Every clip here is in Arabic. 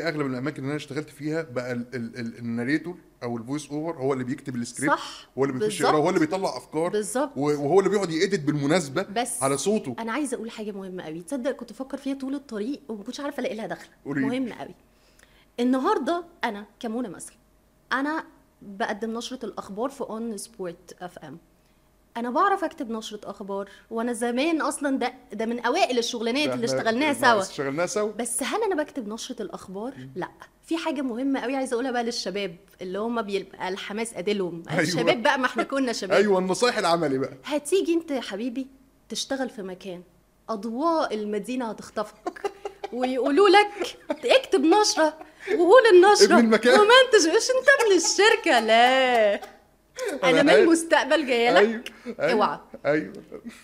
أغلب الأماكن اللي أنا اشتغلت فيها بقى ال- ال- ال- ال narrator أو ال voice over هو اللي بيكتب السكريبت صح هو اللي بيخش. يقرأ هو اللي بيطلع أفكار بالظبط وهو اللي بيقعد ي edit بالمناسبة بس على صوته أنا عايزة أقول حاجة مهمة قوي تصدق كنت بفكر فيها طول الطريق وما كنتش عارفة ألاقي لها دخل قولي. مهم قوي النهارده أنا كمونة مثلا أنا بقدم نشرة الأخبار في اون سبورت اف ام أنا بعرف أكتب نشرة أخبار وأنا زمان أصلا ده ده من أوائل الشغلانات اللي اشتغلناها سوا. اشتغلناها سوا؟ بس هل أنا بكتب نشرة الأخبار؟ لأ. في حاجة مهمة قوي عايزة أقولها بقى للشباب اللي هم بيبقى الحماس قادلهم. أيوة. الشباب بقى ما إحنا كنا شباب. أيوه النصايح العملي بقى. هتيجي أنت يا حبيبي تشتغل في مكان أضواء المدينة هتخطفك ويقولوا لك اكتب نشرة وقول النشرة. ابن المكان. ومنتج مش أنت من الشركة؟ لا. أنا من. المستقبل جاية لك أيوه أيوه اوعى. أيوه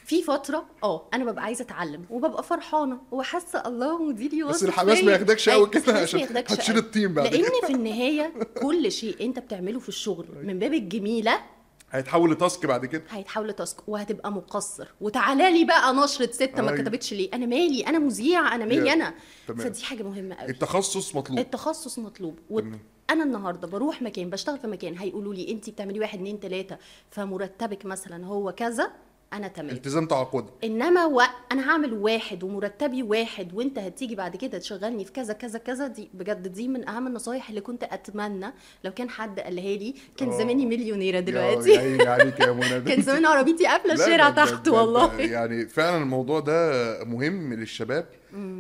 في فترة آه أنا ببقى عايزة أتعلم وببقى فرحانة وحاسة الله مديري بس الحماس. ما ياخدكش قوي أيوة، كده عشان هتشيل. التيم بعد لأن في النهاية كل شيء أنت بتعمله في الشغل من باب الجميلة هيتحول لتاسك بعد كده هيتحول لتاسك وهتبقى مقصر وتعالى لي بقى نشرة ستة ما أيوة. كتبتش ليه أنا مالي أنا مذيع أنا مالي أنا تمام. فدي حاجة مهمة قوي التخصص مطلوب التخصص مطلوب تمام. وأنا النهارده بروح مكان بشتغل في مكان هيقولوا لي انت بتعملي واحد اتنين تلاتة فمرتبك مثلا هو كذا أنا تمام. التزام تعاقدي. إنما و... أنا هعمل واحد ومرتبي واحد وأنت هتيجي بعد كده تشغلني في كذا كذا كذا دي بجد دي من أهم النصايح اللي كنت أتمنى لو كان حد قالها لي. كان آه. زماني مليونيرة يا دلوقتي. عيني عليك يا منى. كان زمان عربيتي قافلة الشارع تحت والله. يعني فعلا الموضوع ده مهم للشباب.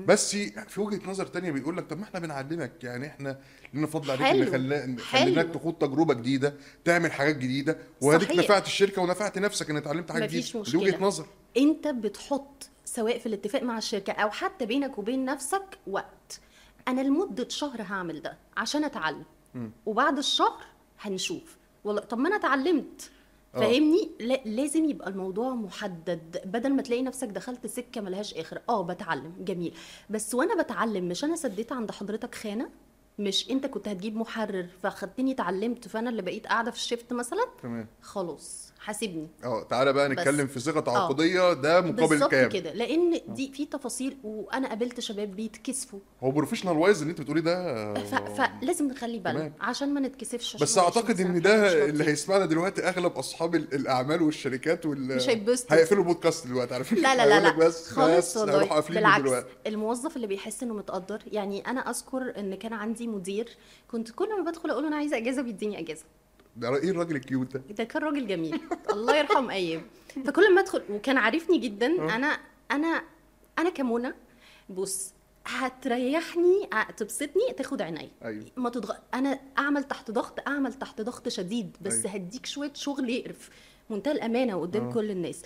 بس في وجهة نظر تانية بيقول لك طب ما إحنا بنعلمك يعني إحنا لنا فضل عليك. اللي خلا-. خليناك تخوض تجربة جديدة تعمل حاجات جديدة وهديك. نفعت الشركة ونفعت نفسك ان اتعلمت حاجة مفيش جديده دي. وجهة نظر. انت بتحط سواء في الاتفاق مع الشركة أو حتى بينك وبين نفسك وقت. أنا لمدة شهر هعمل ده عشان اتعلم. وبعد الشهر هنشوف. والله طب ما أنا اتعلمت. آه. فاهمني؟ لا لازم يبقى الموضوع محدد. بدل ما تلاقي نفسك دخلت سكة ملهاش آخر. آه بتعلم. جميل. بس وأنا بتعلم مش أنا سديت عند حضرتك خانة؟ مش انت كنت هتجيب محرر فخدتني اتعلمت فانا اللي بقيت قاعدة في الشيفت مثلا؟ تمام. خلاص حاسبني. آه تعالى بقى. نتكلم في صيغة تعاقديه ده مقابل كام؟ كده لأن دي في تفاصيل وأنا قابلت شباب بيتكسفوا. هو professional wise اللي انت بتقولي ده ف... فلازم نخلي بالنا. عشان ما نتكسفش بس أعتقد إن ده اللي. هيسمعنا دلوقتي أغلب أصحاب ال- الأعمال والشركات وال مش هيتبسطوا. هيقفلوا البودكاست دلوقتي على فكره لا لا لا لا. بس خالص والله. قافلين بالعكس دلوقتي. الموظف اللي بيحس إنه متقدر يعني أنا أذكر إن كان عندي مدير كنت كل ما بدخل أقول له أنا عايزة إجازة بيديني إجازة. ده إيه الراجل ال cute ده. ده كان راجل جميل. الله يرحم أيام فكل ما أدخل وكان عارفني جدا آه. أنا أنا أنا كمنى بص هتريحني تبسطني تاخد عيني. أيوه. ما تضغ... أنا أعمل تحت ضغط أعمل تحت ضغط شديد بس أيوة. هديك شوية شغل يقرف. منتهى الأمانة قدام آه. كل الناس.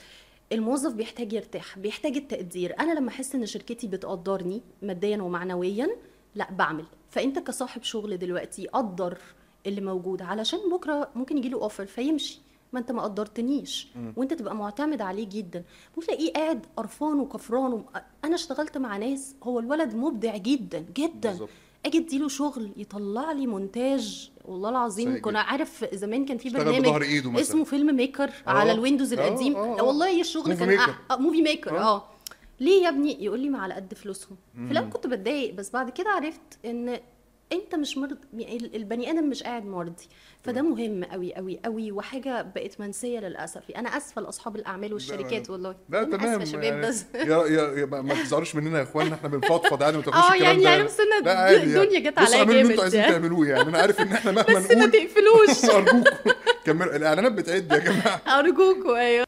الموظف بيحتاج يرتاح بيحتاج التقدير. أنا لما أحس إن شركتي بتقدرني ماديا ومعنويا لا بعمل فأنت كصاحب شغل دلوقتي قدر اللي موجود علشان بكرة ممكن يجي له offer فيمشي ما أنت ما قدرتنيش وأنت تبقى معتمد عليه جدا بتلاقيه قاعد قرفان وكفران و... أنا اشتغلت مع ناس هو الولد مبدع جدا جدا بالظبط. أجي أديله شغل يطلع لي مونتاج والله العظيم كنا عارف زمان كان في برنامج إيده مثلا. اسمه film maker آه. على الويندوز آه، القديم آه، لا آه. والله الشغل movie كان. آه movie maker آه. آه ليه يا ابني؟ يقول لي ما على قد فلوسهم. في الأول كنت بتضايق بس بعد كده عرفت إن أنت مش مرض يعني البني آدم مش قاعد مرضي. فده مهم قوي قوي قوي وحاجة بقت منسية للأسف. أنا آسفة لأصحاب الأعمال والشركات والله. لا تمام آسفة شباب يعني بس. يا يا, يا ما تزعلوش مننا يا اخوانا إحنا بنفضفض يعني ما تاخدوش آه الكلام يعني ده. يعني بس أنا لا عادي يعني. الدنيا جت عليا اعملوا اللي أنتوا جامد عايزين يعني. تعملوه يعني. أنا عارف إن إحنا مهما بس ما تقفلوش. أرجوكم. كملوا. الإعلانات بتعد يا جماعة. ارجوكوا أيوه.